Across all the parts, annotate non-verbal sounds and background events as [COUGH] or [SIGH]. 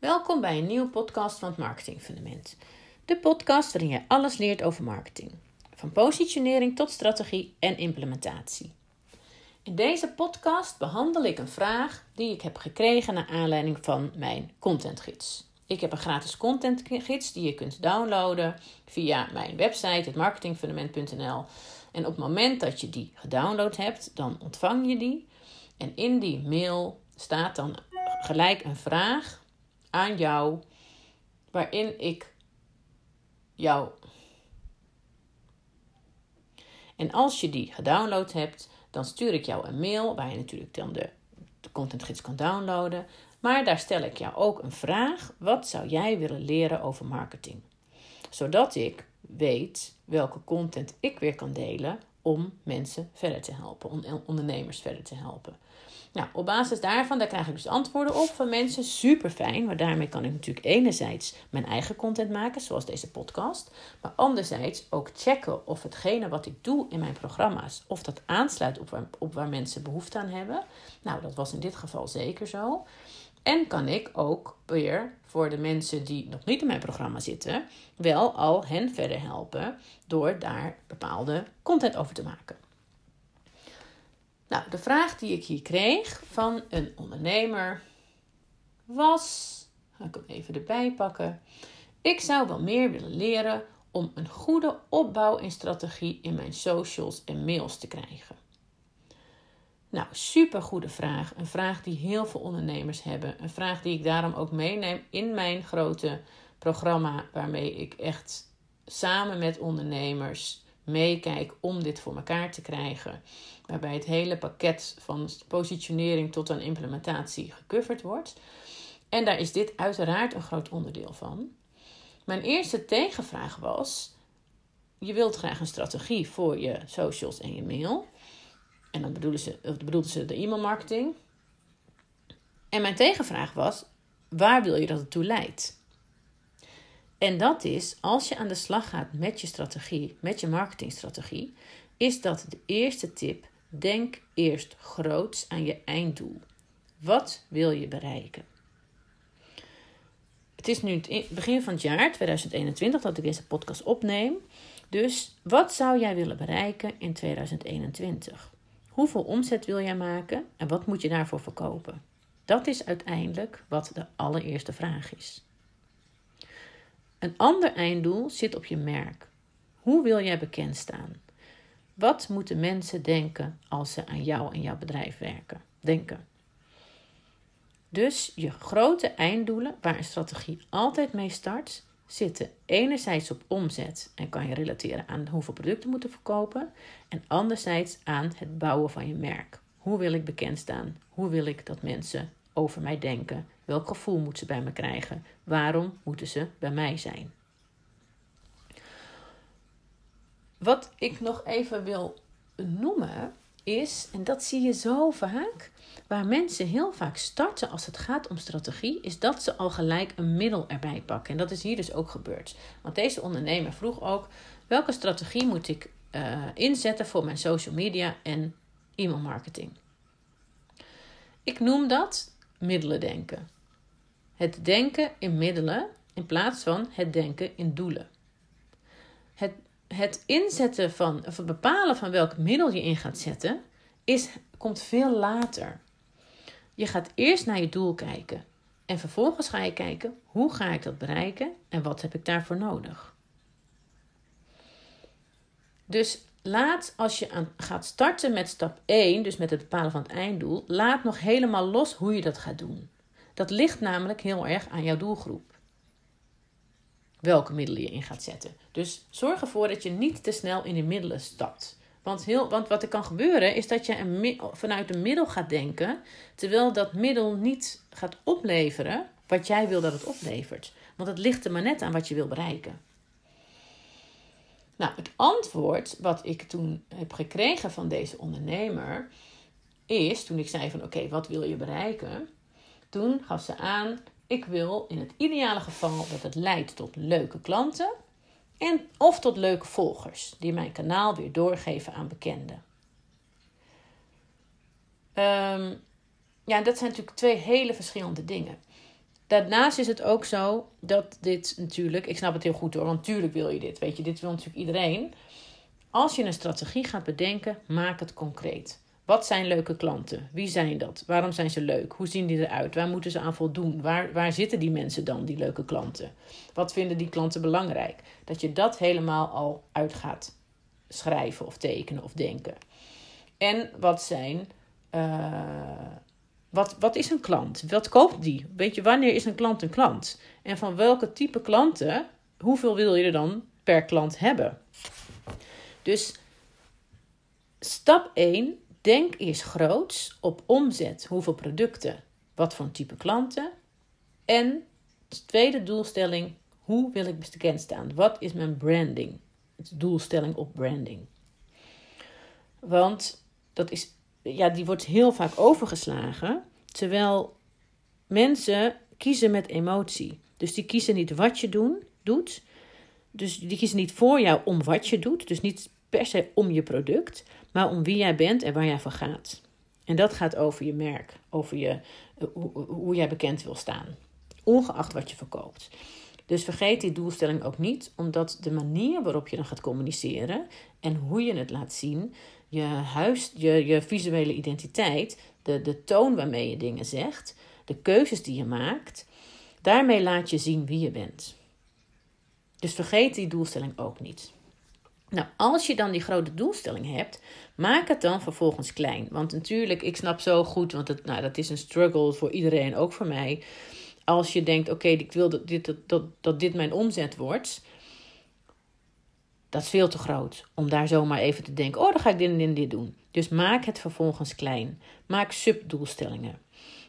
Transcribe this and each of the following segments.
Welkom bij een nieuwe podcast van het Marketing Fundament. De podcast waarin je alles leert over marketing. Van positionering tot strategie en implementatie. In deze podcast behandel ik een vraag die ik heb gekregen naar aanleiding van mijn contentgids. Ik heb een gratis contentgids die je kunt downloaden via mijn website, hetmarketingfundament.nl. En op het moment dat je die gedownload hebt, dan ontvang je die. En in die mail staat dan gelijk een vraag aan jou, waarin ik jou. En als je die gedownload hebt, dan stuur ik jou een mail waar je natuurlijk dan de, de contentgids kan downloaden. Maar daar stel ik jou ook een vraag: wat zou jij willen leren over marketing? Zodat ik weet welke content ik weer kan delen om mensen verder te helpen, om ondernemers verder te helpen. Nou, op basis daarvan, daar krijg ik dus antwoorden op van mensen. Super fijn, maar daarmee kan ik natuurlijk enerzijds mijn eigen content maken, zoals deze podcast. Maar anderzijds ook checken of hetgene wat ik doe in mijn programma's, of dat aansluit op waar, op waar mensen behoefte aan hebben. Nou, dat was in dit geval zeker zo. En kan ik ook weer voor de mensen die nog niet in mijn programma zitten, wel al hen verder helpen door daar bepaalde content over te maken. Nou, de vraag die ik hier kreeg van een ondernemer was, ga ik hem even erbij pakken. Ik zou wel meer willen leren om een goede opbouw en strategie in mijn socials en mails te krijgen. Nou, super goede vraag. Een vraag die heel veel ondernemers hebben. Een vraag die ik daarom ook meeneem in mijn grote programma, waarmee ik echt samen met ondernemers meekijk om dit voor elkaar te krijgen. Waarbij het hele pakket van positionering tot aan implementatie gecoverd wordt. En daar is dit uiteraard een groot onderdeel van. Mijn eerste tegenvraag was: je wilt graag een strategie voor je socials en je mail. En dan bedoelden ze, bedoelden ze de e-mailmarketing. En mijn tegenvraag was: waar wil je dat het toe leidt? En dat is, als je aan de slag gaat met je strategie, met je marketingstrategie, is dat de eerste tip. Denk eerst groots aan je einddoel. Wat wil je bereiken? Het is nu het begin van het jaar 2021 dat ik deze podcast opneem. Dus wat zou jij willen bereiken in 2021? Hoeveel omzet wil jij maken en wat moet je daarvoor verkopen? Dat is uiteindelijk wat de allereerste vraag is. Een ander einddoel zit op je merk. Hoe wil jij bekend staan? Wat moeten mensen denken als ze aan jou en jouw bedrijf werken? Denken. Dus je grote einddoelen, waar een strategie altijd mee start, zitten enerzijds op omzet en kan je relateren aan hoeveel producten moeten verkopen, en anderzijds aan het bouwen van je merk. Hoe wil ik bekend staan? Hoe wil ik dat mensen over mij denken? Welk gevoel moeten ze bij me krijgen? Waarom moeten ze bij mij zijn? Wat ik nog even wil noemen is, en dat zie je zo vaak, waar mensen heel vaak starten als het gaat om strategie, is dat ze al gelijk een middel erbij pakken. En dat is hier dus ook gebeurd. Want deze ondernemer vroeg ook: welke strategie moet ik uh, inzetten voor mijn social media en e-mail marketing? Ik noem dat middelen denken. Het denken in middelen in plaats van het denken in doelen. Het, het inzetten van, of het bepalen van welk middel je in gaat zetten, is, komt veel later. Je gaat eerst naar je doel kijken. En vervolgens ga je kijken hoe ga ik dat bereiken en wat heb ik daarvoor nodig. Dus laat als je aan gaat starten met stap 1, dus met het bepalen van het einddoel, laat nog helemaal los hoe je dat gaat doen. Dat ligt namelijk heel erg aan jouw doelgroep. Welke middelen je in gaat zetten. Dus zorg ervoor dat je niet te snel in de middelen stapt. Want, heel, want wat er kan gebeuren is dat je een, vanuit een middel gaat denken, terwijl dat middel niet gaat opleveren wat jij wil dat het oplevert. Want het ligt er maar net aan wat je wil bereiken. Nou, het antwoord wat ik toen heb gekregen van deze ondernemer is, toen ik zei van oké, wat wil je bereiken? Toen gaf ze aan, ik wil in het ideale geval dat het leidt tot leuke klanten en of tot leuke volgers die mijn kanaal weer doorgeven aan bekenden. Um, ja, dat zijn natuurlijk twee hele verschillende dingen. Daarnaast is het ook zo dat dit natuurlijk, ik snap het heel goed hoor, want natuurlijk wil je dit, weet je, dit wil natuurlijk iedereen. Als je een strategie gaat bedenken, maak het concreet. Wat zijn leuke klanten? Wie zijn dat? Waarom zijn ze leuk? Hoe zien die eruit? Waar moeten ze aan voldoen? Waar, waar zitten die mensen dan, die leuke klanten? Wat vinden die klanten belangrijk? Dat je dat helemaal al uit gaat schrijven of tekenen of denken. En wat zijn. Uh, wat, wat is een klant? Wat koopt die? Weet je, wanneer is een klant een klant? En van welke type klanten, hoeveel wil je er dan per klant hebben? Dus stap 1, denk eerst groots op omzet. Hoeveel producten? Wat voor type klanten? En tweede doelstelling, hoe wil ik bekend staan? Wat is mijn branding? Het doelstelling op branding. Want dat is, ja, die wordt heel vaak overgeslagen. Terwijl mensen kiezen met emotie. Dus die kiezen niet wat je doen, doet. Dus die kiezen niet voor jou om wat je doet. Dus niet per se om je product, maar om wie jij bent en waar jij voor gaat. En dat gaat over je merk, over je, eh, hoe, hoe jij bekend wil staan, ongeacht wat je verkoopt. Dus vergeet die doelstelling ook niet, omdat de manier waarop je dan gaat communiceren en hoe je het laat zien, je, huis, je, je visuele identiteit, de, de toon waarmee je dingen zegt, de keuzes die je maakt, daarmee laat je zien wie je bent. Dus vergeet die doelstelling ook niet. Nou, als je dan die grote doelstelling hebt, maak het dan vervolgens klein. Want natuurlijk, ik snap zo goed, want het, nou, dat is een struggle voor iedereen, ook voor mij. Als je denkt, oké, ik wil dat dit, dat, dat dit mijn omzet wordt. Dat is veel te groot om daar zomaar even te denken: oh, dan ga ik dit en dit doen. Dus maak het vervolgens klein. Maak subdoelstellingen.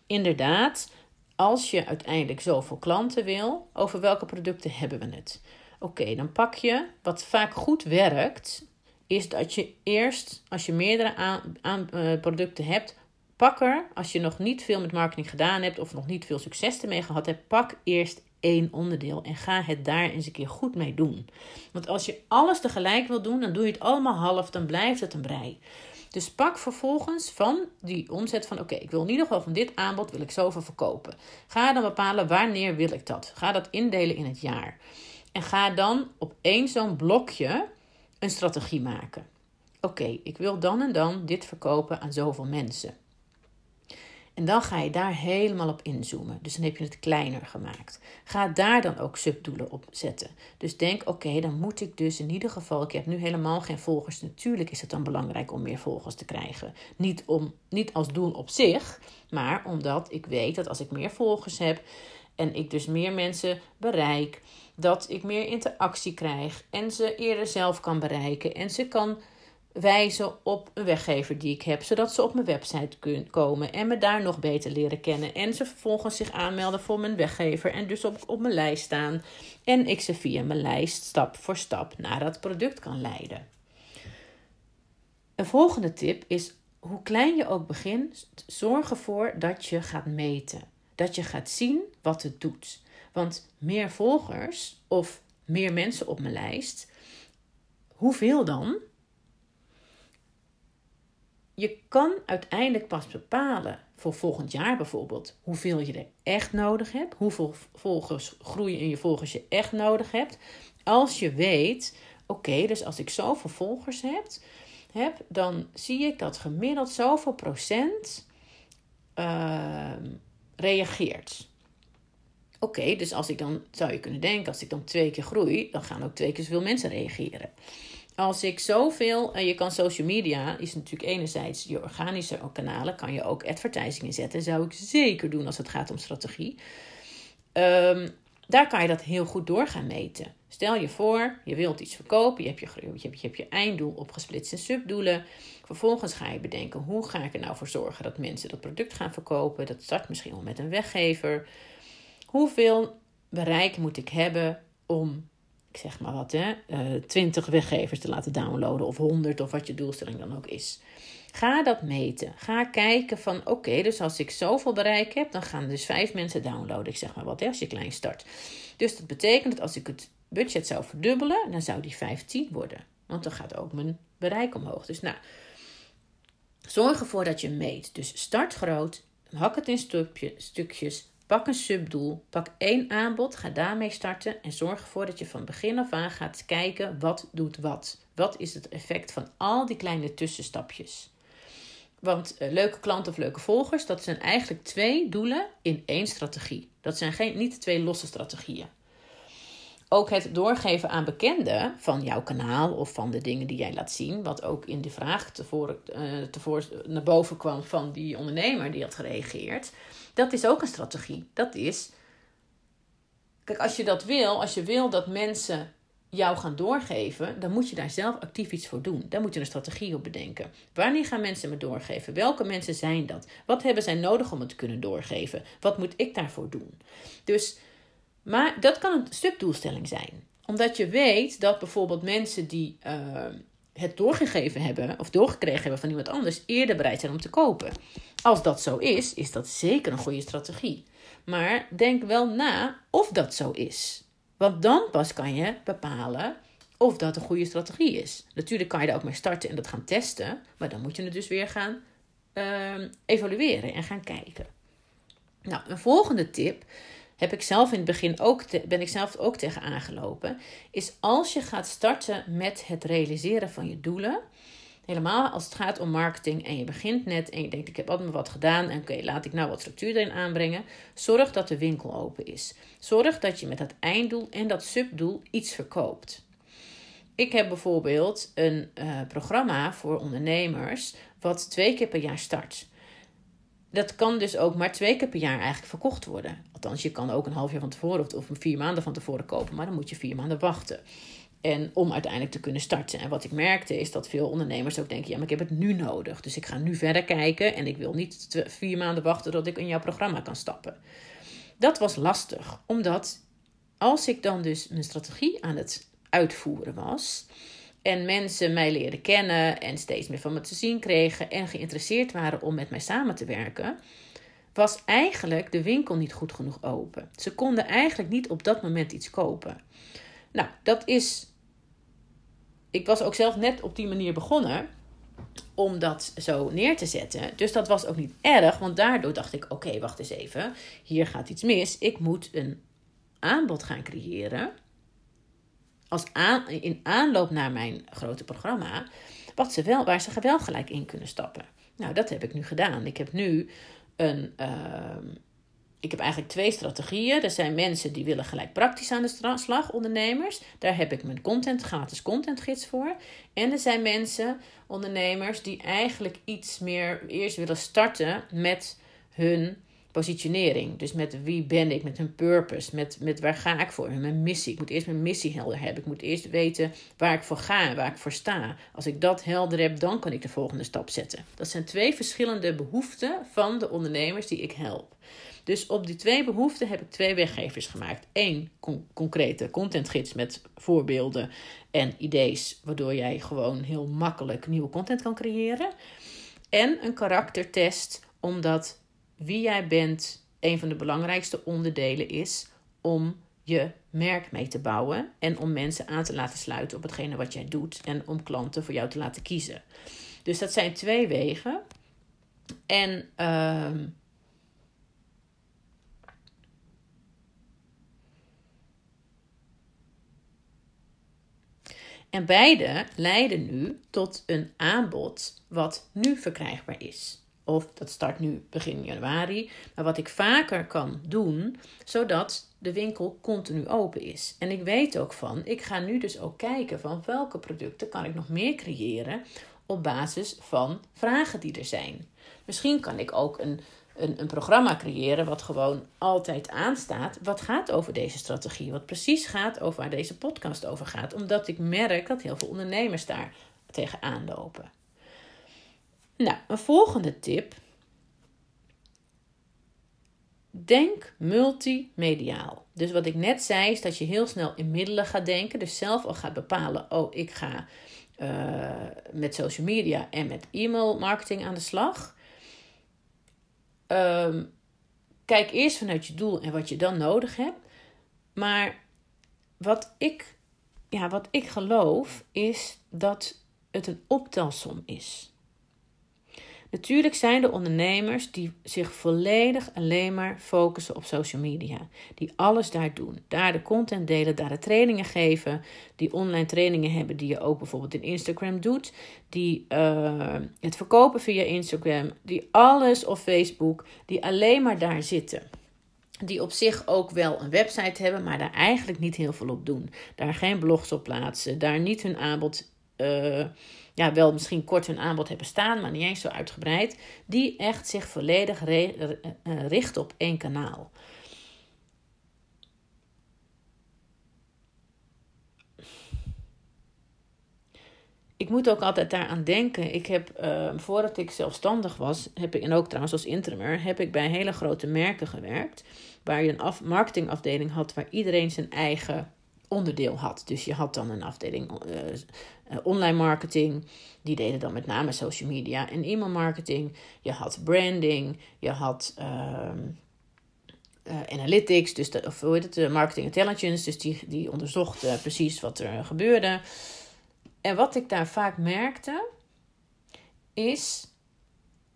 Inderdaad, als je uiteindelijk zoveel klanten wil, over welke producten hebben we het? Oké, dan pak je wat vaak goed werkt, is dat je eerst, als je meerdere aan, uh, producten hebt, pak er, als je nog niet veel met marketing gedaan hebt of nog niet veel succes ermee gehad hebt, pak eerst één onderdeel en ga het daar eens een keer goed mee doen. Want als je alles tegelijk wil doen, dan doe je het allemaal half, dan blijft het een brei. Dus pak vervolgens van die omzet van oké, ik wil in ieder geval van dit aanbod wil ik zoveel verkopen. Ga dan bepalen wanneer wil ik dat. Ga dat indelen in het jaar. En ga dan op één zo'n blokje een strategie maken. Oké, ik wil dan en dan dit verkopen aan zoveel mensen. En dan ga je daar helemaal op inzoomen. Dus dan heb je het kleiner gemaakt. Ga daar dan ook subdoelen op zetten. Dus denk, oké, dan moet ik dus in ieder geval, ik heb nu helemaal geen volgers. Natuurlijk is het dan belangrijk om meer volgers te krijgen. Niet, om, niet als doel op zich, maar omdat ik weet dat als ik meer volgers heb en ik dus meer mensen bereik, dat ik meer interactie krijg en ze eerder zelf kan bereiken en ze kan wijzen op een weggever die ik heb, zodat ze op mijn website kunnen komen en me daar nog beter leren kennen. En ze vervolgens zich aanmelden voor mijn weggever en dus op, op mijn lijst staan. En ik ze via mijn lijst stap voor stap naar dat product kan leiden. Een volgende tip is: hoe klein je ook begint, zorg ervoor dat je gaat meten. Dat je gaat zien wat het doet. Want meer volgers of meer mensen op mijn lijst, hoeveel dan? je kan uiteindelijk pas bepalen voor volgend jaar bijvoorbeeld hoeveel je er echt nodig hebt, hoeveel volgers groeien in je volgers je echt nodig hebt. Als je weet, oké, dus als ik zoveel volgers heb, heb, dan zie ik dat gemiddeld zoveel procent uh, reageert. Oké, dus als ik dan zou je kunnen denken, als ik dan twee keer groei, dan gaan ook twee keer zoveel mensen reageren als ik zoveel, en je kan social media, is natuurlijk enerzijds je organische kanalen, kan je ook advertising inzetten. Zou ik zeker doen als het gaat om strategie. Um, daar kan je dat heel goed door gaan meten. Stel je voor, je wilt iets verkopen, je hebt je, je, hebt je einddoel opgesplitst in subdoelen. Vervolgens ga je bedenken, hoe ga ik er nou voor zorgen dat mensen dat product gaan verkopen? Dat start misschien wel met een weggever. Hoeveel bereik moet ik hebben om ik zeg maar wat, hè, uh, eh, 20 weggevers te laten downloaden of 100 of wat je doelstelling dan ook is. Ga dat meten. Ga kijken van oké, dus als ik zoveel bereik heb, dan gaan dus vijf mensen downloaden. Ik zeg maar wat, hè, als je klein start. Dus dat betekent dat als ik het budget zou verdubbelen, dan zou die 15 worden. Want dan gaat ook mijn bereik omhoog. Dus nou, zorg ervoor dat je meet. Dus start groot, hak het in stukjes, Pak een subdoel, pak één aanbod, ga daarmee starten en zorg ervoor dat je van begin af aan gaat kijken wat doet wat. Wat is het effect van al die kleine tussenstapjes? Want uh, leuke klanten of leuke volgers, dat zijn eigenlijk twee doelen in één strategie. Dat zijn geen, niet twee losse strategieën. Ook het doorgeven aan bekenden van jouw kanaal of van de dingen die jij laat zien, wat ook in de vraag tevoren, uh, tevoren naar boven kwam van die ondernemer die had gereageerd, dat is ook een strategie. Dat is, kijk, als je dat wil, als je wil dat mensen jou gaan doorgeven, dan moet je daar zelf actief iets voor doen. Daar moet je een strategie op bedenken. Wanneer gaan mensen me doorgeven? Welke mensen zijn dat? Wat hebben zij nodig om het te kunnen doorgeven? Wat moet ik daarvoor doen? Dus, maar dat kan een subdoelstelling zijn. Omdat je weet dat bijvoorbeeld mensen die uh, het doorgegeven hebben of doorgekregen hebben van iemand anders eerder bereid zijn om te kopen. Als dat zo is, is dat zeker een goede strategie. Maar denk wel na of dat zo is. Want dan pas kan je bepalen of dat een goede strategie is. Natuurlijk kan je daar ook mee starten en dat gaan testen, maar dan moet je het dus weer gaan uh, evalueren en gaan kijken. Nou, een volgende tip heb ik zelf in het begin ook ben ik zelf ook tegen aangelopen, is als je gaat starten met het realiseren van je doelen, helemaal als het gaat om marketing en je begint net en je denkt ik heb altijd wat gedaan en oké, laat ik nou wat structuur erin aanbrengen, zorg dat de winkel open is. Zorg dat je met dat einddoel en dat subdoel iets verkoopt. Ik heb bijvoorbeeld een uh, programma voor ondernemers wat twee keer per jaar start dat kan dus ook maar twee keer per jaar eigenlijk verkocht worden. Althans, je kan ook een half jaar van tevoren of, of vier maanden van tevoren kopen, maar dan moet je vier maanden wachten. En om uiteindelijk te kunnen starten. En wat ik merkte is dat veel ondernemers ook denken: ja, maar ik heb het nu nodig. Dus ik ga nu verder kijken en ik wil niet vier maanden wachten tot ik in jouw programma kan stappen. Dat was lastig, omdat als ik dan dus mijn strategie aan het uitvoeren was, en mensen mij leren kennen en steeds meer van me te zien kregen en geïnteresseerd waren om met mij samen te werken, was eigenlijk de winkel niet goed genoeg open. Ze konden eigenlijk niet op dat moment iets kopen. Nou, dat is. Ik was ook zelf net op die manier begonnen om dat zo neer te zetten. Dus dat was ook niet erg, want daardoor dacht ik: oké, wacht eens even. Hier gaat iets mis. Ik moet een aanbod gaan creëren als aan, in aanloop naar mijn grote programma, wat ze wel, waar ze wel gelijk in kunnen stappen. Nou, dat heb ik nu gedaan. Ik heb nu een. Uh, ik heb eigenlijk twee strategieën. Er zijn mensen die willen gelijk praktisch aan de slag, ondernemers. Daar heb ik mijn content, gratis contentgids voor. En er zijn mensen, ondernemers, die eigenlijk iets meer eerst willen starten met hun positionering. Dus met wie ben ik, met een purpose, met, met waar ga ik voor, mijn missie. Ik moet eerst mijn missie helder hebben. Ik moet eerst weten waar ik voor ga waar ik voor sta. Als ik dat helder heb, dan kan ik de volgende stap zetten. Dat zijn twee verschillende behoeften van de ondernemers die ik help. Dus op die twee behoeften heb ik twee weggevers gemaakt. Eén concrete contentgids met voorbeelden en ideeën, waardoor jij gewoon heel makkelijk nieuwe content kan creëren. En een karaktertest, omdat wie jij bent een van de belangrijkste onderdelen is om je merk mee te bouwen en om mensen aan te laten sluiten op hetgene wat jij doet en om klanten voor jou te laten kiezen. Dus dat zijn twee wegen. En uh, En beide leiden nu tot een aanbod wat nu verkrijgbaar is. Of dat start nu begin januari. Maar wat ik vaker kan doen, zodat de winkel continu open is. En ik weet ook van, ik ga nu dus ook kijken van welke producten kan ik nog meer creëren op basis van vragen die er zijn. Misschien kan ik ook een, een, een programma creëren wat gewoon altijd aanstaat. Wat gaat over deze strategie? Wat precies gaat over waar deze podcast over gaat. Omdat ik merk dat heel veel ondernemers daar tegenaan lopen. Nou, een volgende tip. Denk multimediaal. Dus wat ik net zei, is dat je heel snel in middelen gaat denken. Dus zelf al gaat bepalen: oh, ik ga uh, met social media en met e-mail marketing aan de slag. Um, kijk eerst vanuit je doel en wat je dan nodig hebt. Maar wat ik, ja, wat ik geloof is dat het een optelsom is. Natuurlijk zijn er ondernemers die zich volledig alleen maar focussen op social media. Die alles daar doen. Daar de content delen, daar de trainingen geven. Die online trainingen hebben die je ook bijvoorbeeld in Instagram doet. Die uh, het verkopen via Instagram. Die alles op Facebook. Die alleen maar daar zitten die op zich ook wel een website hebben, maar daar eigenlijk niet heel veel op doen. Daar geen blogs op plaatsen, daar niet hun aanbod, uh, ja, wel misschien kort hun aanbod hebben staan, maar niet eens zo uitgebreid. Die echt zich volledig uh, richten op één kanaal. ik moet ook altijd daaraan denken. Ik heb, uh, voordat ik zelfstandig was, heb ik, en ook trouwens als interimer, heb ik bij hele grote merken gewerkt. Waar je een af, marketingafdeling had waar iedereen zijn eigen onderdeel had. Dus je had dan een afdeling uh, uh, online marketing. Die deden dan met name social media en e-mail marketing. Je had branding. Je had analytics, dus of hoe heet het, marketing intelligence. Dus die, die onderzocht precies wat er gebeurde. En wat ik daar vaak merkte, is.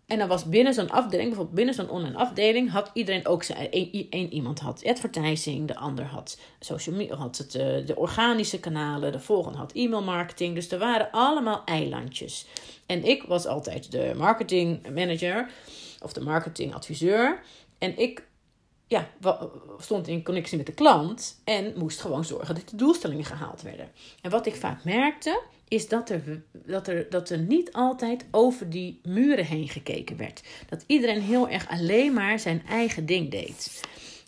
En dan was binnen zo'n afdeling, bijvoorbeeld binnen zo'n online afdeling, had iedereen ook zijn. Één iemand had advertising, de ander had social media, had het, eh, de organische kanalen, de volgende had e-mail marketing. Dus er waren allemaal eilandjes. En ik was altijd de marketing manager of de marketing adviseur. En ik ja, stond in connectie met de klant en moest gewoon zorgen dat de doelstellingen gehaald werden. En wat ik vaak merkte, is dat er, dat, er, dat er niet altijd over die muren heen gekeken werd. Dat iedereen heel erg alleen maar zijn eigen ding deed.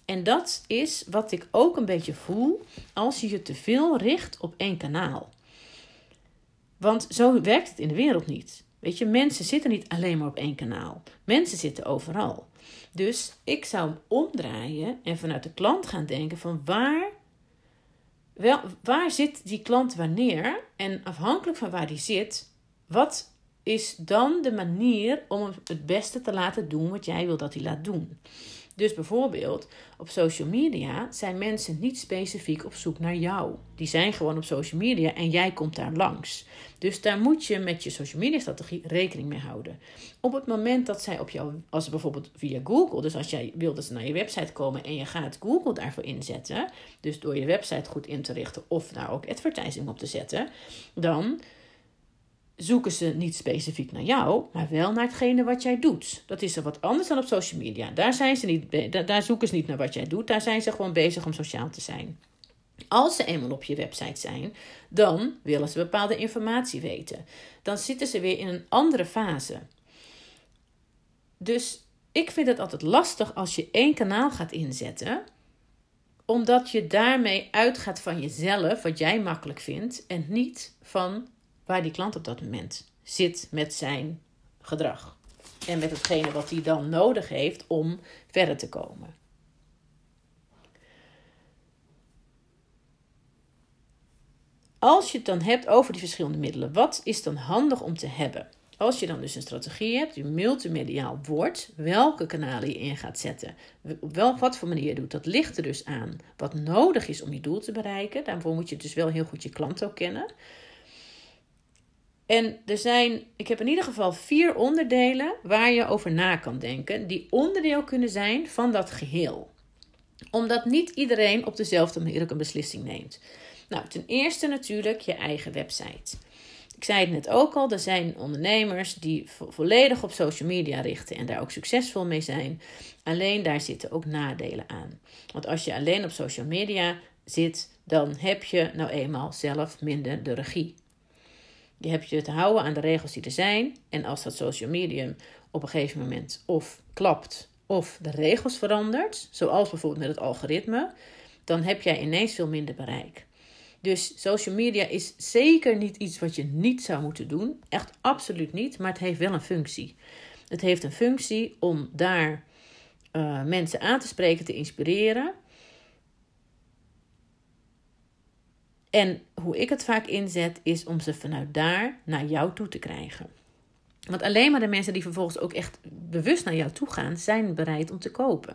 En dat is wat ik ook een beetje voel als je je te veel richt op één kanaal. Want zo werkt het in de wereld niet. Weet je, mensen zitten niet alleen maar op één kanaal. Mensen zitten overal. Dus ik zou hem omdraaien en vanuit de klant gaan denken van waar wel, waar zit die klant wanneer? En afhankelijk van waar die zit, wat is dan de manier om het beste te laten doen wat jij wil dat hij laat doen? Dus bijvoorbeeld op social media zijn mensen niet specifiek op zoek naar jou. Die zijn gewoon op social media en jij komt daar langs. Dus daar moet je met je social media strategie rekening mee houden. Op het moment dat zij op jou, als bijvoorbeeld via Google, dus als jij wil dat ze naar je website komen en je gaat Google daarvoor inzetten, dus door je website goed in te richten of daar ook advertising op te zetten, dan zoeken ze niet specifiek naar jou, maar wel naar hetgene wat jij doet. Dat is er wat anders dan op social media. Daar, zijn ze niet, daar zoeken ze niet naar wat jij doet, daar zijn ze gewoon bezig om sociaal te zijn. Als ze eenmaal op je website zijn, dan willen ze bepaalde informatie weten. Dan zitten ze weer in een andere fase. Dus ik vind het altijd lastig als je één kanaal gaat inzetten, omdat je daarmee uitgaat van jezelf, wat jij makkelijk vindt, en niet van waar die klant op dat moment zit met zijn gedrag. En met hetgene wat hij dan nodig heeft om verder te komen. Als je het dan hebt over die verschillende middelen, wat is dan handig om te hebben? Als je dan dus een strategie hebt, die multimediaal wordt, welke kanalen je in gaat zetten, op welk wat voor manier je doet, dat ligt er dus aan wat nodig is om je doel te bereiken. Daarvoor moet je dus wel heel goed je klant ook kennen. En er zijn, ik heb in ieder geval vier onderdelen waar je over na kan denken, die onderdeel kunnen zijn van dat geheel. Omdat niet iedereen op dezelfde manier ook een beslissing neemt. Nou, ten eerste natuurlijk je eigen website. Ik zei het net ook al, er zijn ondernemers die volledig op social media richten en daar ook succesvol mee zijn. Alleen daar zitten ook nadelen aan. Want als je alleen op social media zit, dan heb je nou eenmaal zelf minder de regie. Je hebt je te houden aan de regels die er zijn. En als dat social medium op een gegeven moment of klapt of de regels verandert, zoals bijvoorbeeld met het algoritme, dan heb jij ineens veel minder bereik. Dus social media is zeker niet iets wat je niet zou moeten doen. Echt absoluut niet, maar het heeft wel een functie. Het heeft een functie om daar uh, mensen aan te spreken, te inspireren. En hoe ik het vaak inzet, is om ze vanuit daar naar jou toe te krijgen. Want alleen maar de mensen die vervolgens ook echt bewust naar jou toe gaan, zijn bereid om te kopen.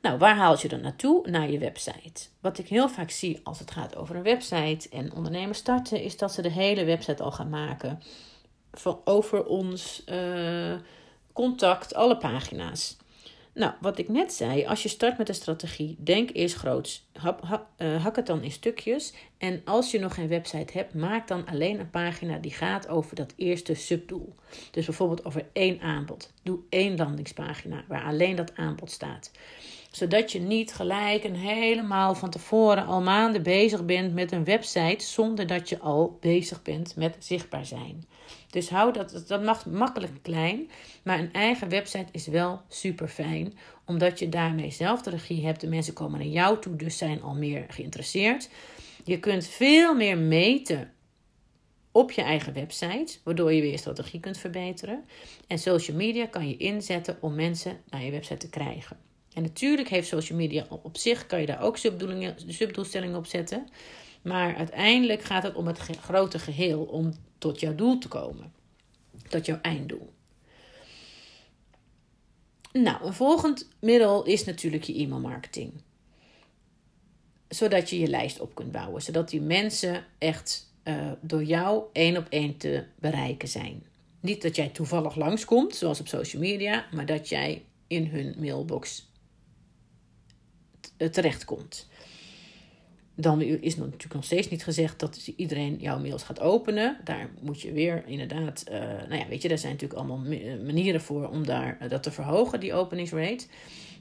Nou, waar haal je dan naartoe? Naar je website. Wat ik heel vaak zie als het gaat over een website en ondernemers starten, is dat ze de hele website al gaan maken van, over ons uh, contact, alle pagina's. Nou, wat ik net zei, als je start met een strategie, denk eerst groots. Uh, hak het dan in stukjes. En als je nog geen website hebt, maak dan alleen een pagina die gaat over dat eerste subdoel. Dus bijvoorbeeld over één aanbod. Doe één landingspagina waar alleen dat aanbod staat zodat je niet gelijk een helemaal van tevoren al maanden bezig bent met een website zonder dat je al bezig bent met zichtbaar zijn. Dus hou dat, dat mag makkelijk klein, maar een eigen website is wel super fijn, omdat je daarmee zelf de regie hebt. De mensen komen naar jou toe, dus zijn al meer geïnteresseerd. Je kunt veel meer meten op je eigen website, waardoor je weer je strategie kunt verbeteren. En social media kan je inzetten om mensen naar je website te krijgen. En natuurlijk heeft social media op zich, kan je daar ook subdoelstellingen op zetten. Maar uiteindelijk gaat het om het grote geheel, om tot jouw doel te komen. Tot jouw einddoel. Nou, een volgend middel is natuurlijk je e-mailmarketing. Zodat je je lijst op kunt bouwen. Zodat die mensen echt uh, door jou één op één te bereiken zijn. Niet dat jij toevallig langskomt, zoals op social media, maar dat jij in hun mailbox terechtkomt. Dan is natuurlijk nog steeds niet gezegd dat iedereen jouw mails gaat openen. Daar moet je weer inderdaad, uh, nou ja, weet je, daar zijn natuurlijk allemaal manieren voor om daar, dat te verhogen, die openingsrate.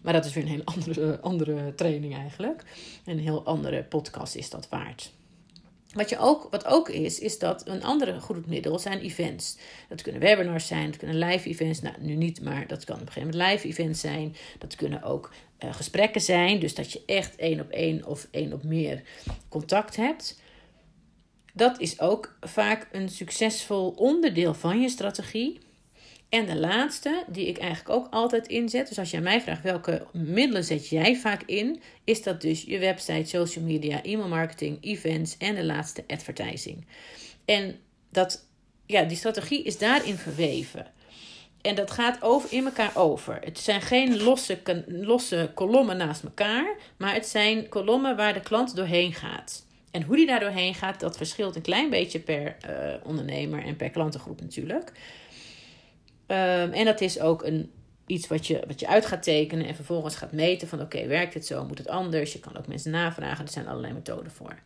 Maar dat is weer een hele [LAUGHS] andere, andere training eigenlijk. Een heel andere podcast is dat waard. Wat, je ook, wat ook is, is dat een andere goed middel zijn events. Dat kunnen webinars zijn, dat kunnen live events. Nou, nu niet, maar dat kan op een gegeven moment live events zijn. Dat kunnen ook uh, gesprekken zijn. Dus dat je echt één op één of één op meer contact hebt. Dat is ook vaak een succesvol onderdeel van je strategie. En de laatste, die ik eigenlijk ook altijd inzet, dus als je mij vraagt welke middelen zet jij vaak in, is dat dus je website, social media, e-mail marketing, events en de laatste advertising. En dat, ja, die strategie is daarin verweven. En dat gaat over, in elkaar over. Het zijn geen losse, losse kolommen naast elkaar, maar het zijn kolommen waar de klant doorheen gaat. En hoe die daar doorheen gaat, dat verschilt een klein beetje per uh, ondernemer en per klantengroep natuurlijk. Um, en dat is ook een, iets wat je, wat je uit gaat tekenen en vervolgens gaat meten van oké, werkt het zo, moet het anders? Je kan ook mensen navragen, er zijn allerlei methoden voor.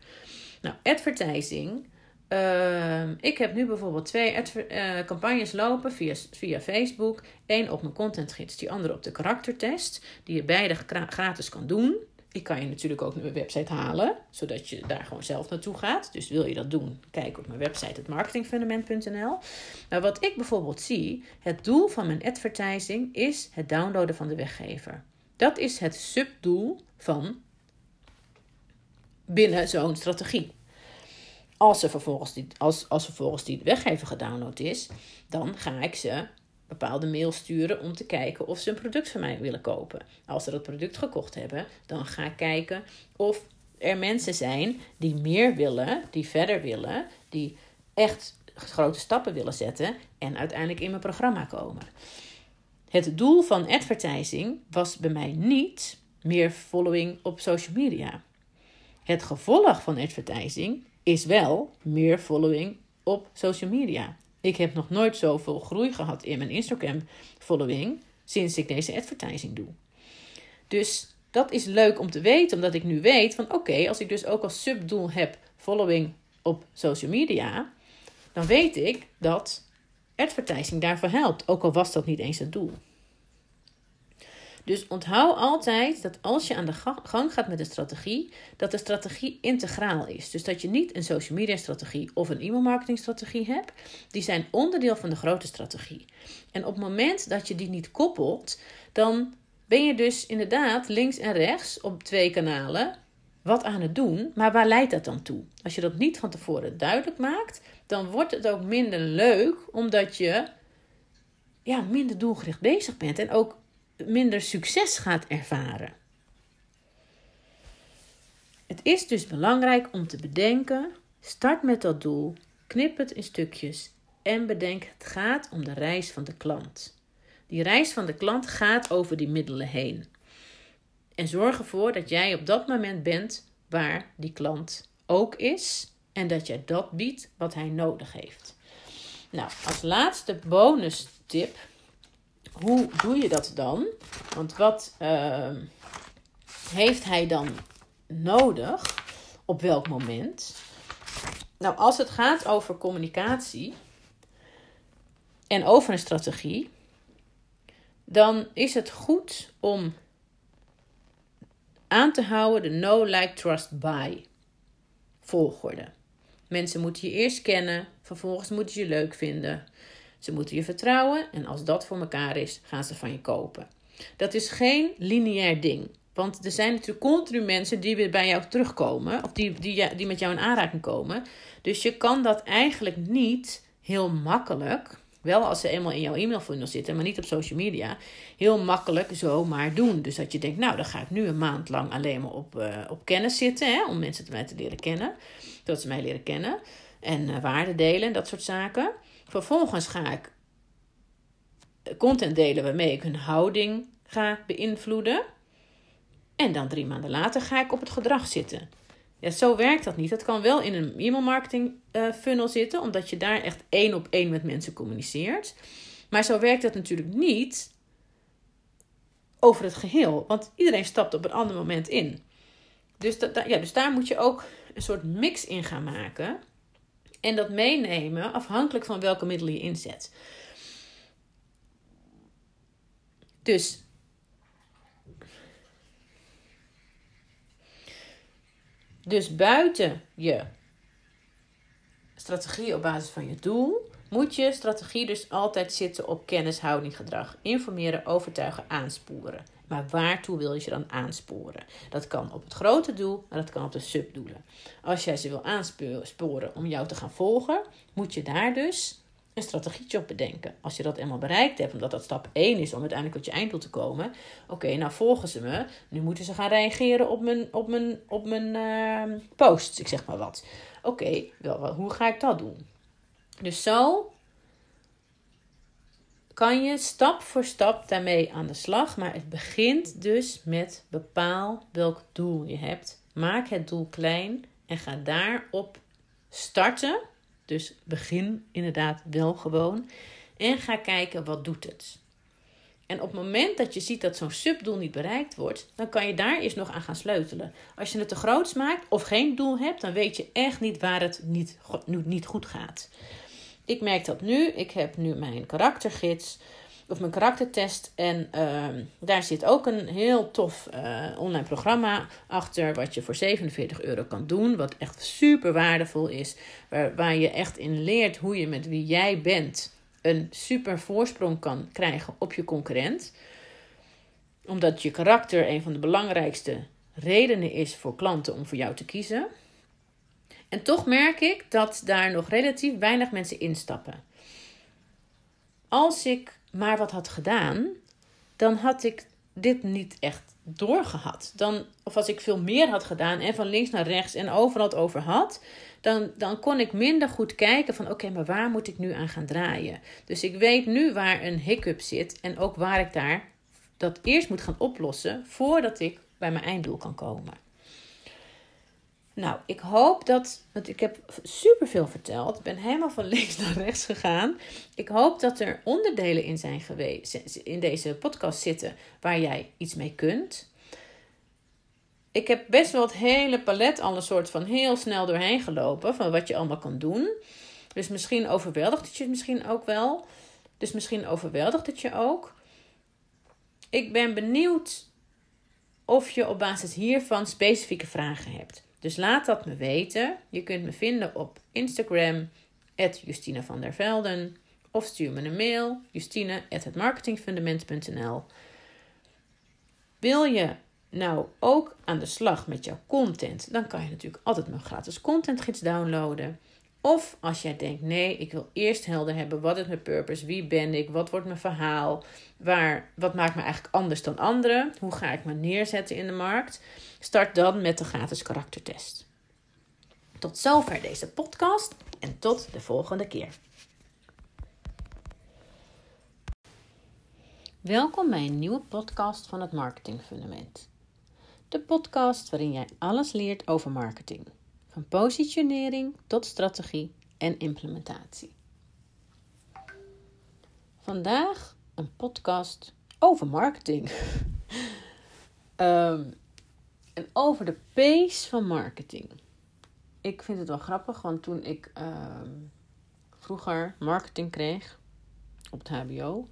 Nou, advertising. Uh, ik heb nu bijvoorbeeld twee uh, campagnes lopen via, via Facebook. Eén op mijn contentgids, die andere op de karaktertest. Die je beide gratis kan doen. Ik kan je natuurlijk ook naar mijn website halen, zodat je daar gewoon zelf naartoe gaat. Dus wil je dat doen, kijk op mijn website, het marketingfundament.nl. Maar wat ik bijvoorbeeld zie, het doel van mijn advertising is het downloaden van de weggever. Dat is het subdoel van binnen zo'n strategie. Als, er vervolgens die, als, als vervolgens die weggever gedownload is, dan ga ik ze bepaalde mail sturen om te kijken of ze een product van mij willen kopen. Als ze dat product gekocht hebben, dan ga ik kijken of er mensen zijn die meer willen, die verder willen, die echt grote stappen willen zetten en uiteindelijk in mijn programma komen. Het doel van advertising was bij mij niet meer following op social media. Het gevolg van advertising is wel meer following op social media. Ik heb nog nooit zoveel groei gehad in mijn Instagram following sinds ik deze advertising doe. Dus dat is leuk om te weten, omdat ik nu weet van oké, als ik dus ook als subdoel heb following op social media, dan weet ik dat advertising daarvoor helpt, ook al was dat niet eens het doel. Dus onthoud altijd dat als je aan de gang gaat met een strategie, dat de strategie integraal is. Dus dat je niet een social media strategie of een e-mail marketing strategie hebt. Die zijn onderdeel van de grote strategie. En op het moment dat je die niet koppelt, dan ben je dus inderdaad links en rechts op twee kanalen wat aan het doen, maar waar leidt dat dan toe? Als je dat niet van tevoren duidelijk maakt, dan wordt het ook minder leuk, omdat je ja, minder doelgericht bezig bent en ook minder succes gaat ervaren. Het is dus belangrijk om te bedenken: start met dat doel, knip het in stukjes en bedenk: het gaat om de reis van de klant. Die reis van de klant gaat over die middelen heen. En zorg ervoor dat jij op dat moment bent waar die klant ook is en dat jij dat biedt wat hij nodig heeft. Nou, als laatste bonus tip. Hoe doe je dat dan? Want wat uh, heeft hij dan nodig? Op welk moment? Nou, als het gaat over communicatie en over een strategie, dan is het goed om aan te houden de no, like, trust, buy volgorde. Mensen moeten je eerst kennen, vervolgens moeten ze je leuk vinden. Ze moeten je vertrouwen en als dat voor elkaar is, gaan ze van je kopen. Dat is geen lineair ding. Want er zijn natuurlijk continu mensen die weer bij jou terugkomen, of die, die, die met jou in aanraking komen. Dus je kan dat eigenlijk niet heel makkelijk, wel als ze eenmaal in jouw e-mailfunnel zitten, maar niet op social media, heel makkelijk zomaar doen. Dus dat je denkt, nou, dan ga ik nu een maand lang alleen maar op, uh, op kennis zitten, hè, om mensen te mij te leren kennen, dat ze mij leren kennen en uh, waarde delen en dat soort zaken. Vervolgens ga ik content delen waarmee ik hun houding ga beïnvloeden. En dan drie maanden later ga ik op het gedrag zitten. Ja, zo werkt dat niet. Dat kan wel in een e-mail marketing uh, funnel zitten, omdat je daar echt één op één met mensen communiceert. Maar zo werkt dat natuurlijk niet over het geheel, want iedereen stapt op een ander moment in. Dus, dat, ja, dus daar moet je ook een soort mix in gaan maken en dat meenemen afhankelijk van welke middelen je inzet. Dus Dus buiten je strategie op basis van je doel, moet je strategie dus altijd zitten op kennis, houding, gedrag. Informeren, overtuigen, aansporen. Maar waartoe wil je ze dan aansporen? Dat kan op het grote doel, maar dat kan op de subdoelen. Als jij ze wil aansporen om jou te gaan volgen, moet je daar dus een strategietje op bedenken. Als je dat eenmaal bereikt hebt, omdat dat stap 1 is om uiteindelijk tot je einddoel te komen. Oké, nou volgen ze me. Nu moeten ze gaan reageren op mijn, op mijn, op mijn uh, posts, ik zeg maar wat. Oké, wel, hoe ga ik dat doen? Dus zo kan je stap voor stap daarmee aan de slag. Maar het begint dus met bepaal welk doel je hebt. Maak het doel klein en ga daarop starten dus begin inderdaad wel gewoon. En ga kijken wat doet het. En op het moment dat je ziet dat zo'n subdoel niet bereikt wordt, dan kan je daar eerst nog aan gaan sleutelen. Als je het te groot maakt of geen doel hebt, dan weet je echt niet waar het niet, niet goed gaat. Ik merk dat nu. Ik heb nu mijn karaktergids of mijn karaktertest. En ehm, daar zit ook een heel tof uh, online programma achter. Wat je voor 47 euro kan doen. Wat echt super waardevol is. Waar, waar je echt in leert hoe je met wie jij bent een super voorsprong kan krijgen op je concurrent. Omdat je karakter een van de belangrijkste redenen is voor klanten om voor jou te kiezen. En toch merk ik dat daar nog relatief weinig mensen instappen. Als ik maar wat had gedaan, dan had ik dit niet echt doorgehad. Dan, of als ik veel meer had gedaan en van links naar rechts en overal het over had, dan, dan kon ik minder goed kijken van oké, maar waar moet ik nu aan gaan draaien? Dus ik weet nu waar een hiccup zit en ook waar ik daar dat eerst moet gaan oplossen voordat ik bij mijn einddoel kan komen. Nou, ik hoop dat, want ik heb superveel verteld. Ik ben helemaal van links naar rechts gegaan. Ik hoop dat er onderdelen in zijn geweest, in deze podcast zitten waar jij iets mee kunt. Ik heb best wel het hele palet al een soort van heel snel doorheen gelopen van wat je allemaal kan doen. Dus misschien overweldigt het je misschien ook wel. Dus misschien overweldigt het je ook. Ik ben benieuwd of je op basis hiervan specifieke vragen hebt. Dus laat dat me weten. Je kunt me vinden op Instagram, Justina van der Velden. Of stuur me een mail, justine.hetmarketingfundament.nl Wil je nou ook aan de slag met jouw content? Dan kan je natuurlijk altijd mijn gratis contentgids downloaden. Of als jij denkt, nee, ik wil eerst helder hebben, wat is mijn purpose, wie ben ik, wat wordt mijn verhaal, waar, wat maakt me eigenlijk anders dan anderen, hoe ga ik me neerzetten in de markt, start dan met de gratis karaktertest. Tot zover deze podcast en tot de volgende keer. Welkom bij een nieuwe podcast van het Marketing Fundament. De podcast waarin jij alles leert over marketing van positionering tot strategie en implementatie. Vandaag een podcast over marketing. um, [LAUGHS] en over de pace van marketing. Ik vind het wel grappig, want toen ik um, vroeger marketing kreeg op het HBO,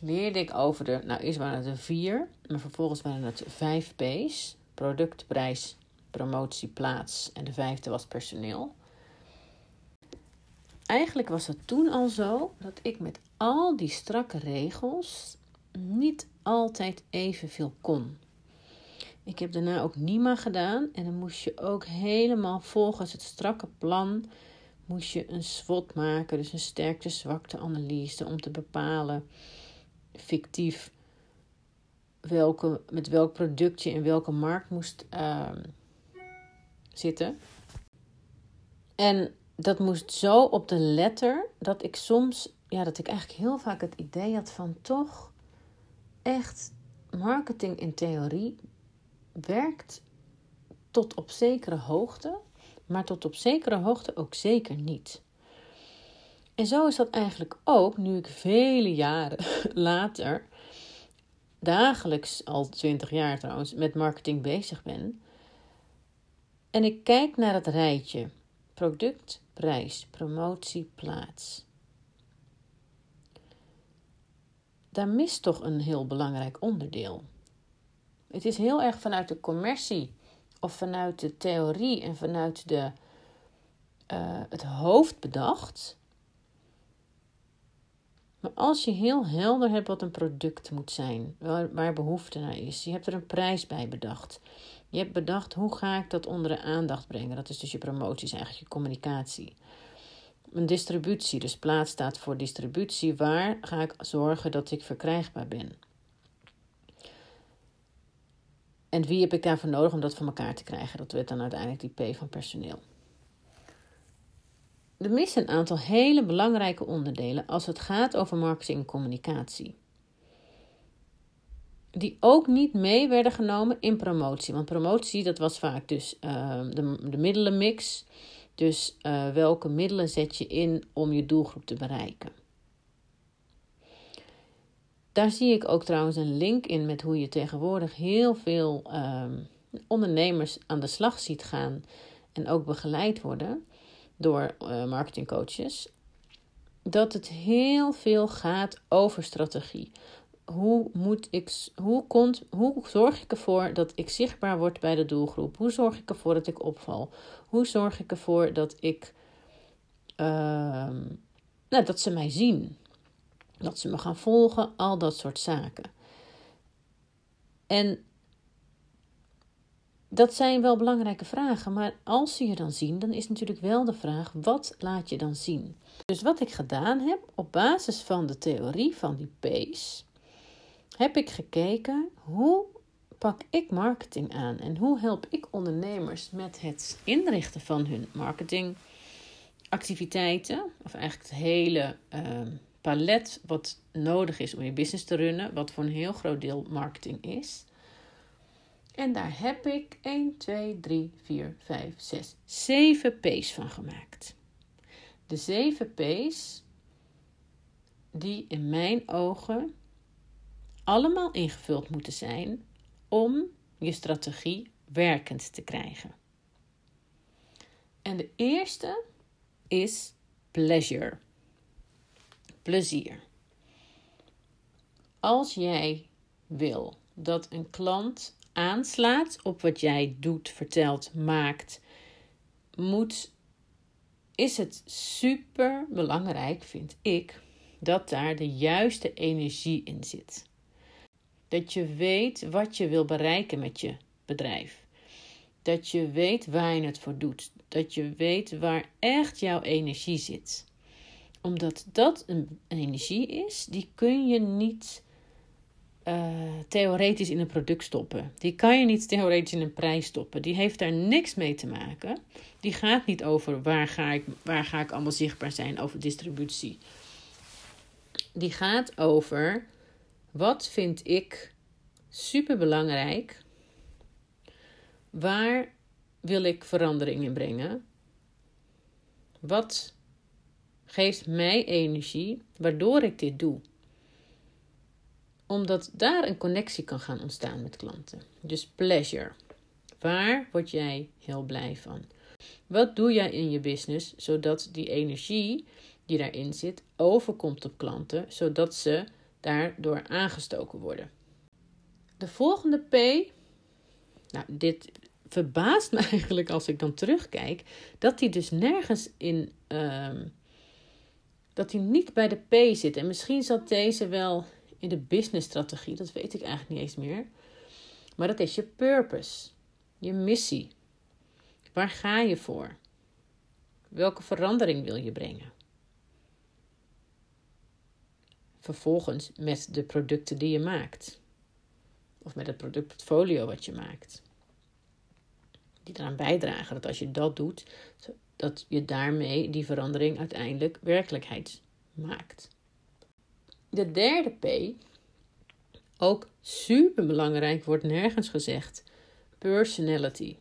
leerde ik over de. Nou, eerst waren het er vier, maar vervolgens waren het vijf P's: product, prijs, promotie, plaats. En de vijfde was personeel. Eigenlijk was het toen al zo dat ik met al die strakke regels niet altijd evenveel kon. Ik heb daarna ook NIMA gedaan en dan moest je ook helemaal volgens het strakke plan moest je een SWOT maken, dus een sterkte-zwakte analyse om te bepalen fictief welke, met welk product je in welke markt moest uh, zitten. En dat moest zo op de letter dat ik soms, ja, dat ik eigenlijk heel vaak het idee had van toch echt marketing in theorie werkt tot op zekere hoogte, maar tot op zekere hoogte ook zeker niet. En zo is dat eigenlijk ook nu ik vele jaren [LAUGHS] later, dagelijks al twintig jaar trouwens, met marketing bezig ben. En ik kijk naar het rijtje product, prijs, promotie, plaats. Daar mist toch een heel belangrijk onderdeel. Het is heel erg vanuit de commercie of vanuit de theorie en vanuit de, uh, het hoofd bedacht. Maar als je heel helder hebt wat een product moet zijn, waar, behoefte naar is, je hebt er een prijs bij bedacht. Je hebt bedacht hoe ga ik dat onder de aandacht brengen. Dat is dus je promotie, eigenlijk je communicatie. Een distributie, dus plaats staat voor distributie. Waar ga ik zorgen dat ik verkrijgbaar ben? En wie heb ik daarvoor nodig om dat voor elkaar te krijgen? Dat werd dan uiteindelijk die P van personeel. Er missen een aantal hele belangrijke onderdelen als het gaat over marketing en communicatie. Die ook niet mee werden genomen in promotie. Want promotie, dat was vaak dus uh, de, de middelenmix. Dus uh, welke middelen zet je in om je doelgroep te bereiken. Daar zie ik ook trouwens een link in met hoe je tegenwoordig heel veel um, ondernemers aan de slag ziet gaan en ook begeleid worden door uh, marketingcoaches. Dat het heel veel gaat over strategie. Hoe, moet ik, hoe, komt, hoe zorg ik ervoor dat ik zichtbaar word bij de doelgroep? Hoe zorg ik ervoor dat ik opval? Hoe zorg ik ervoor dat ik uh, nou, dat ze mij zien? Dat ze me gaan volgen, al dat soort zaken. En dat zijn wel belangrijke vragen, maar als ze je dan zien, dan is natuurlijk wel de vraag: wat laat je dan zien? Dus wat ik gedaan heb op basis van de theorie van die PACE, heb ik gekeken hoe pak ik marketing aan en hoe help ik ondernemers met het inrichten van hun marketingactiviteiten, of eigenlijk het hele. Uh, palet wat nodig is om je business te runnen, wat voor een heel groot deel marketing is. En daar heb ik 1, 2, 3, 4, 5, 6, 7 P's van gemaakt. De 7 P's die in mijn ogen allemaal ingevuld moeten zijn om je strategie werkend te krijgen. En de eerste is pleasure plezier. Als jij wil dat een klant aanslaat op wat jij doet, vertelt, maakt, moet, is het super belangrijk, vind ik, dat daar de juiste energie in zit. Dat je weet wat je wil bereiken met je bedrijf. Dat je weet waar je het voor doet. Dat je weet waar echt jouw energie zit omdat dat een, energie is, die kun je niet uh, theoretisch in een product stoppen. Die kan je niet theoretisch in een prijs stoppen. Die heeft daar niks mee te maken. Die gaat niet over waar ga ik, waar ga ik allemaal zichtbaar zijn, over distributie. Die gaat over wat vind ik super belangrijk. Waar wil ik verandering in brengen? Wat geeft mij energie waardoor ik dit doe? Omdat daar een connectie kan gaan ontstaan met klanten. Dus pleasure. Waar word jij heel blij van? Wat doe jij in je business zodat die energie die daarin zit overkomt op klanten, zodat ze daardoor aangestoken worden? De volgende P. Nou, dit verbaast me [LAUGHS] eigenlijk als ik dan terugkijk, dat hij dus nergens in. Um, dat hij niet bij de P zit. En misschien zat deze wel in de businessstrategie, dat weet ik eigenlijk niet eens meer. Maar dat is je purpose, je missie. Waar ga je voor? Welke verandering wil je brengen? Vervolgens met de producten die je maakt. Of met het productportfolio wat je maakt. Die eraan bijdragen dat als je dat doet, dat je daarmee die verandering uiteindelijk werkelijkheid maakt. De derde P, ook super belangrijk, wordt nergens gezegd: personality.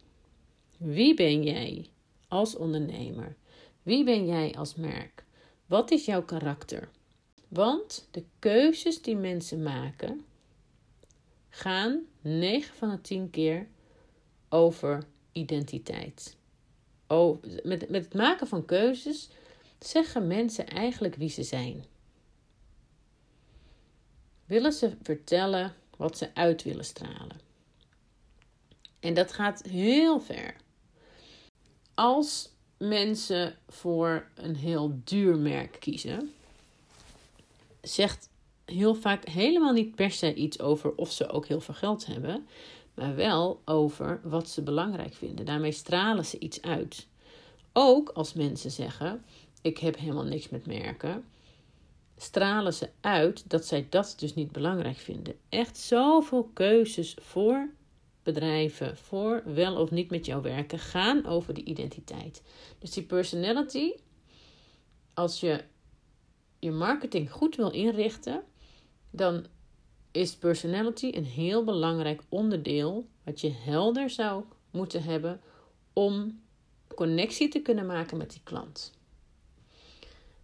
Wie ben jij als ondernemer? Wie ben jij als merk? Wat is jouw karakter? Want de keuzes die mensen maken gaan 9 van de 10 keer over identiteit. Oh, met, met het maken van keuzes zeggen mensen eigenlijk wie ze zijn. Willen ze vertellen wat ze uit willen stralen. En dat gaat heel ver. Als mensen voor een heel duur merk kiezen, zegt heel vaak helemaal niet per se iets over of ze ook heel veel geld hebben, maar wel over wat ze belangrijk vinden. Daarmee stralen ze iets uit. Ook als mensen zeggen: Ik heb helemaal niks met merken, stralen ze uit dat zij dat dus niet belangrijk vinden. Echt zoveel keuzes voor bedrijven, voor wel of niet met jou werken, gaan over die identiteit. Dus die personality, als je je marketing goed wil inrichten, dan is personality een heel belangrijk onderdeel wat je helder zou moeten hebben om connectie te kunnen maken met die klant.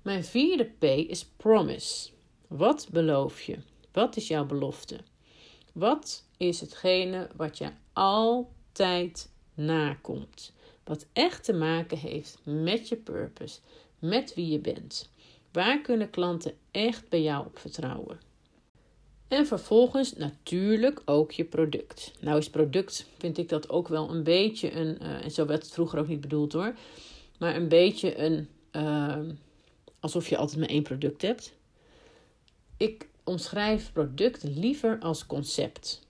Mijn vierde P is promise. Wat beloof je? Wat is jouw belofte? Wat is hetgene wat je altijd nakomt? Wat echt te maken heeft met je purpose, met wie je bent. Waar kunnen klanten echt bij jou op vertrouwen? En vervolgens natuurlijk ook je product. Nou is product, vind ik dat ook wel een beetje een, uh, en zo werd het vroeger ook niet bedoeld hoor, maar een beetje een, uh, alsof je altijd maar één product hebt. Ik omschrijf product liever als concept.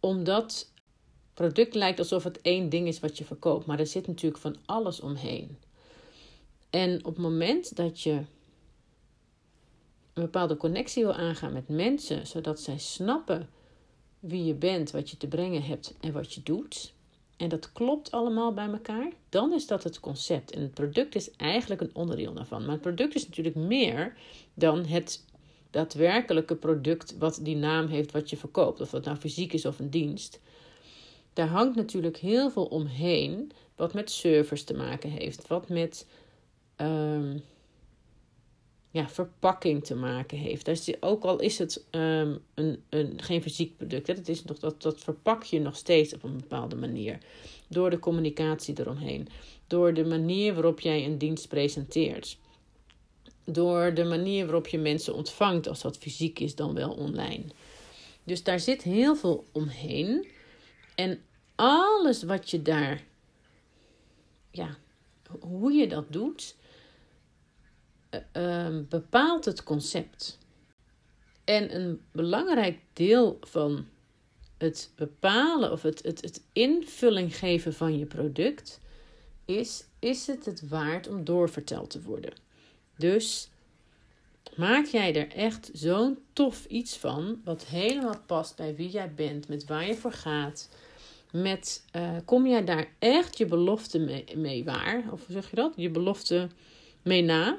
Omdat product lijkt alsof het één ding is wat je verkoopt, maar er zit natuurlijk van alles omheen. En op het moment dat je een bepaalde connectie wil aangaan met mensen, zodat zij snappen wie je bent, wat je te brengen hebt en wat je doet, en dat klopt allemaal bij elkaar, dan is dat het concept. En het product is eigenlijk een onderdeel daarvan. Maar het product is natuurlijk meer dan het daadwerkelijke product wat die naam heeft wat je verkoopt. Of dat nou fysiek is of een dienst. Daar hangt natuurlijk heel veel omheen wat met servers te maken heeft. Wat met ehm, ja, verpakking te maken heeft. Ook al is het um, een, een, geen fysiek product, hè, dat, is nog, dat, dat verpak je nog steeds op een bepaalde manier. Door de communicatie eromheen. Door de manier waarop jij een dienst presenteert. Door de manier waarop je mensen ontvangt, als dat fysiek is dan wel online. Dus daar zit heel veel omheen. En alles wat je daar, ja, hoe je dat doet, uh, bepaalt het concept. En een belangrijk deel van het bepalen of het, het, het invulling geven van je product is: is het het waard om doorverteld te worden? Dus maak jij er echt zo'n tof iets van, wat helemaal past bij wie jij bent, met waar je voor gaat. Met, uh, kom jij daar echt je belofte mee, mee waar? Of zeg je dat? Je belofte mee na?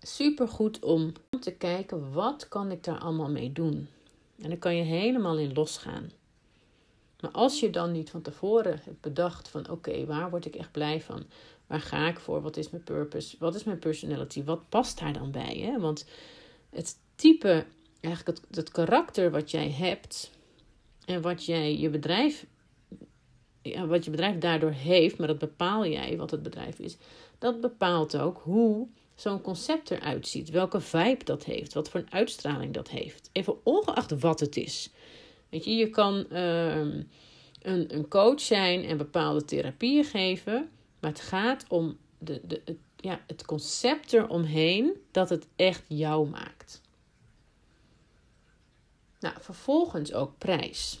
Super goed om te kijken wat kan ik daar allemaal mee doen. En dan kan je helemaal in losgaan. Maar als je dan niet van tevoren hebt bedacht van oké, waar word ik echt blij van? Waar ga ik voor? Wat is mijn purpose? Wat is mijn personality? Wat past daar dan bij? Hè? Want het type, eigenlijk het, het karakter wat jij hebt en wat jij je bedrijf, ja, wat je bedrijf daardoor heeft, maar dat bepaal jij wat het bedrijf is. Dat bepaalt ook hoe zo'n concept eruit ziet. Welke vibe dat heeft. Wat voor een uitstraling dat heeft. Even ongeacht wat het is. Weet je, je kan ehm, een, een coach zijn en bepaalde therapieën geven. Maar het gaat om de, de, het, ja, het concept eromheen dat het echt jou maakt. Nou, vervolgens ook prijs.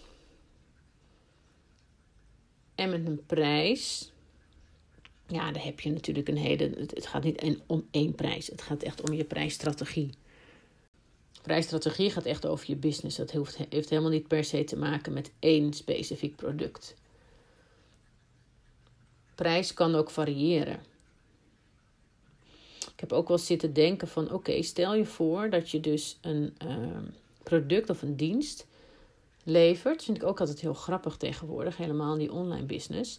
En met een prijs, ja, daar heb je natuurlijk een hele. Het gaat niet om één prijs, het gaat echt om je prijsstrategie. Prijsstrategie gaat echt over je business. Dat heeft, helemaal niet per se te maken met één specifiek product. Prijs kan ook variëren. Ik heb ook wel zitten denken van oké, stel je voor dat je dus een ehm, product of een dienst levert. Vind ik ook altijd heel grappig tegenwoordig, helemaal in die online business.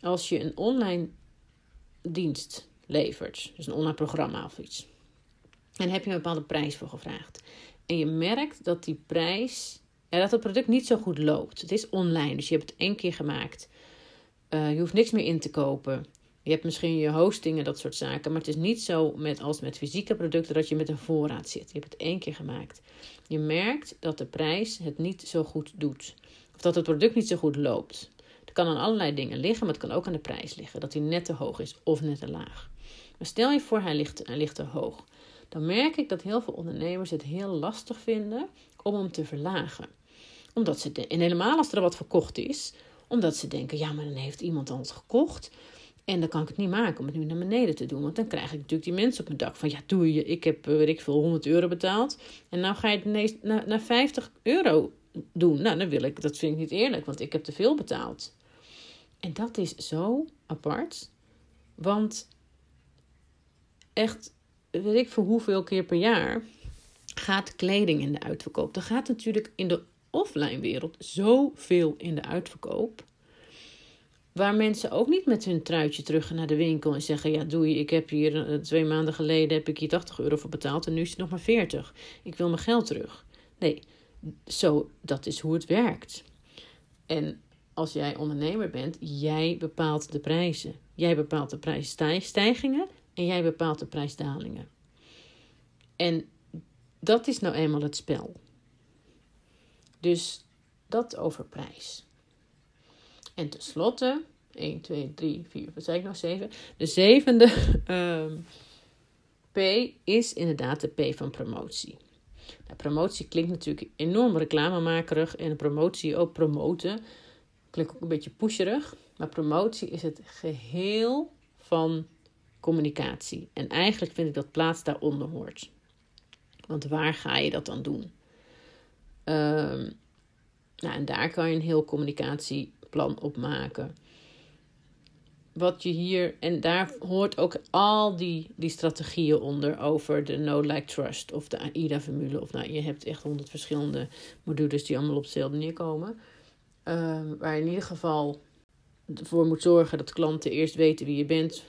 Als je een online dienst levert, dus een online programma of iets. En heb je een bepaalde prijs voor gevraagd. En je merkt dat die prijs, en dat het product niet zo goed loopt. Het is online, dus je hebt het één keer gemaakt. Uh, je hoeft niks meer in te kopen. Je hebt misschien je hosting en dat soort zaken. Maar het is niet zo met, als met fysieke producten dat je met een voorraad zit. Je hebt het één keer gemaakt. Je merkt dat de prijs het niet zo goed doet. Of dat het product niet zo goed loopt. Kan aan allerlei dingen liggen, maar het kan ook aan de prijs liggen. Dat hij net te hoog is of net te laag. Maar stel je voor, hij ligt, ligt te hoog. Dan merk ik dat heel veel ondernemers het heel lastig vinden om hem te verlagen. Omdat ze, en helemaal als er wat verkocht is, omdat ze denken, ja, maar dan heeft iemand al gekocht. En dan kan ik het niet maken om het nu naar beneden te doen. Want dan krijg ik natuurlijk die mensen op mijn dak van... ja, doe je, ik heb, eh, weet ik veel, 100 euro betaald. En nou ga je het naar, naar 50 euro doen. Nou, dan wil ik, dat vind ik niet eerlijk, want ik heb te veel betaald. En dat is zo apart. Want echt, weet ik voor hoeveel keer per jaar... gaat kleding in de uitverkoop. Er gaat natuurlijk in de offline wereld zoveel in de uitverkoop... Waar mensen ook niet met hun truitje terug naar de winkel en zeggen: Ja, doei, ik heb hier eh, twee maanden geleden heb ik hier 80 euro voor betaald en nu is het nog maar 40. Ik wil mijn geld terug. Nee, zo, dat is hoe het werkt. En als jij ondernemer bent, jij bepaalt de prijzen. Jij bepaalt de prijsstijgingen en jij bepaalt de prijsdalingen. En dat is nou eenmaal het spel. Dus dat over prijs. En tenslotte, 1, 2, 3, 4, wat zei ik nog? 7. De zevende um, [LAUGHS] P is inderdaad de P van promotie. Nou, promotie klinkt natuurlijk enorm reclamemakerig en promotie ook promoten ook een beetje pusherig. Maar promotie is het geheel van communicatie. En eigenlijk vind ik dat plaats daaronder hoort. Want waar ga je dat dan doen? Um, nou, en daar kan je een heel communicatie plan opmaken. Wat je hier, en daar hoort ook al die, die strategieën onder over de No Like Trust of de AIDA-formule. Of nou, je hebt echt honderd verschillende modules die allemaal op hetzelfde neerkomen. Uh, waar je in ieder geval ervoor moet zorgen dat klanten eerst weten wie je bent,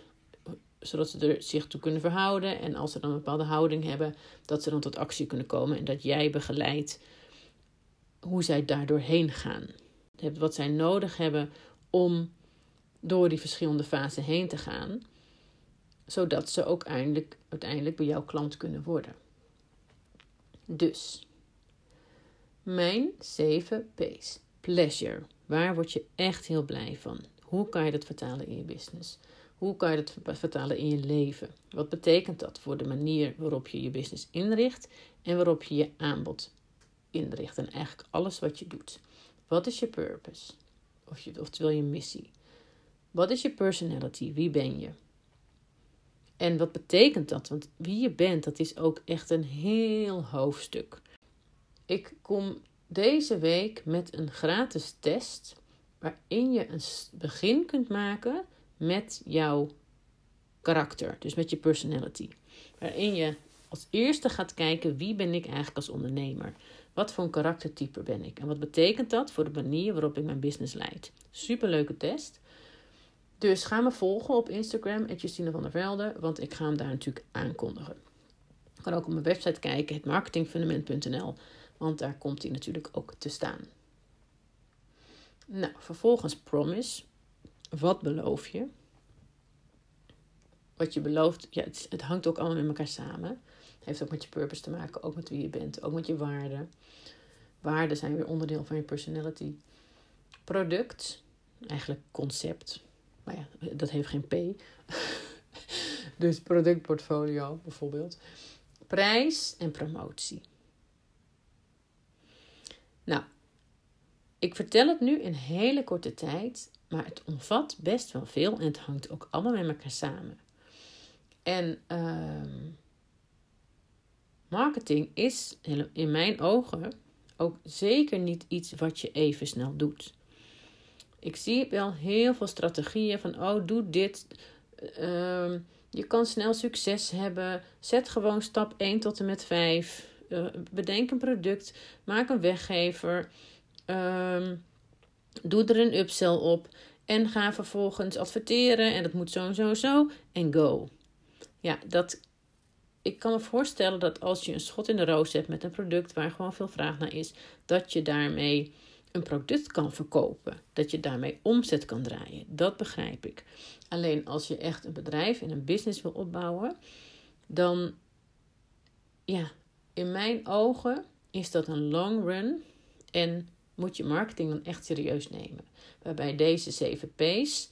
zodat ze er zich toe kunnen verhouden. En als ze dan een bepaalde houding hebben, dat ze dan tot actie kunnen komen en dat jij begeleidt hoe zij daar doorheen gaan wat zij nodig hebben om door die verschillende fasen heen te gaan, zodat ze ook eindelijk, uiteindelijk bij jouw klant kunnen worden. Dus, mijn 7 P's. Pleasure. Waar word je echt heel blij van? Hoe kan je dat vertalen in je business? Hoe kan je dat vertalen in je leven? Wat betekent dat voor de manier waarop je je business inricht en waarop je je aanbod inricht en eigenlijk alles wat je doet? Wat is je purpose? Of je, oftewel je missie. Wat is je personality? Wie ben je? En wat betekent dat? Want wie je bent, dat is ook echt een heel hoofdstuk. Ik kom deze week met een gratis test waarin je een begin kunt maken met jouw karakter, dus met je personality. Waarin je als eerste gaat kijken wie ben ik eigenlijk als ondernemer? Wat voor een karaktertype ben ik? En wat betekent dat voor de manier waarop ik mijn business leid? Superleuke test. Dus ga me volgen op Instagram, Justine van der Velde, want ik ga hem daar natuurlijk aankondigen. Je kan ook op mijn website kijken, hetmarketingfundament.nl, want daar komt hij natuurlijk ook te staan. Nou, vervolgens promise. Wat beloof je? Wat je belooft, ja, het, hangt ook allemaal met elkaar samen. Het heeft ook met je purpose te maken, ook met wie je bent, ook met je waarden. Waarden zijn weer onderdeel van je personality. Product, eigenlijk concept. Maar ja, dat heeft geen P. [LAUGHS] dus productportfolio bijvoorbeeld. Prijs en promotie. Nou, ik vertel het nu in hele korte tijd, maar het omvat best wel veel en het hangt ook allemaal met elkaar samen. En uh, marketing is in mijn ogen ook zeker niet iets wat je even snel doet. Ik zie wel heel veel strategieën van, oh, doe dit. Uh, je kan snel succes hebben. Zet gewoon stap 1 tot en met 5. Eh, bedenk een product. Maak een weggever. Uh, doe er een upsell op. En ga vervolgens adverteren. En dat moet zo en zo en zo. En go. Ja, dat, ik kan me voorstellen dat als je een schot in de roos hebt met een product waar gewoon veel vraag naar is, dat je daarmee een product kan verkopen. Dat je daarmee omzet kan draaien. Dat begrijp ik. Alleen als je echt een bedrijf en een business wil opbouwen, dan ja, in mijn ogen is dat een long run en moet je marketing dan echt serieus nemen. Waarbij deze zeven P's,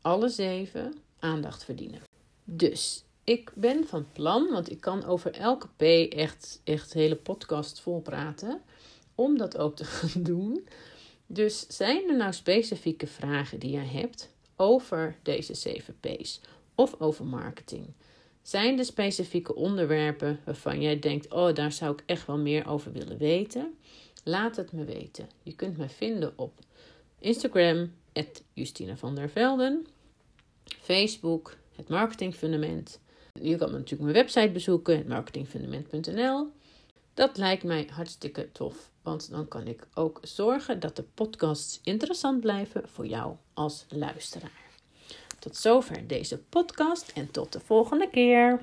alle zeven, aandacht verdienen. Dus ik ben van plan, want ik kan over elke P echt, echt hele podcast vol praten om dat ook te [LAUGHS] gaan doen. Dus zijn er nou specifieke vragen die jij hebt over deze 7 P's of over marketing? Zijn er specifieke onderwerpen waarvan jij denkt: oh, daar zou ik echt wel meer over willen weten? Laat het me weten. Je kunt me vinden op Instagram, Justina van der Velden, Facebook, het Marketing Fundament. Je kan natuurlijk mijn website bezoeken, hetmarketingfundament.nl. Dat lijkt mij hartstikke tof, want dan kan ik ook zorgen dat de podcasts interessant blijven voor jou als luisteraar. Tot zover deze podcast en tot de volgende keer.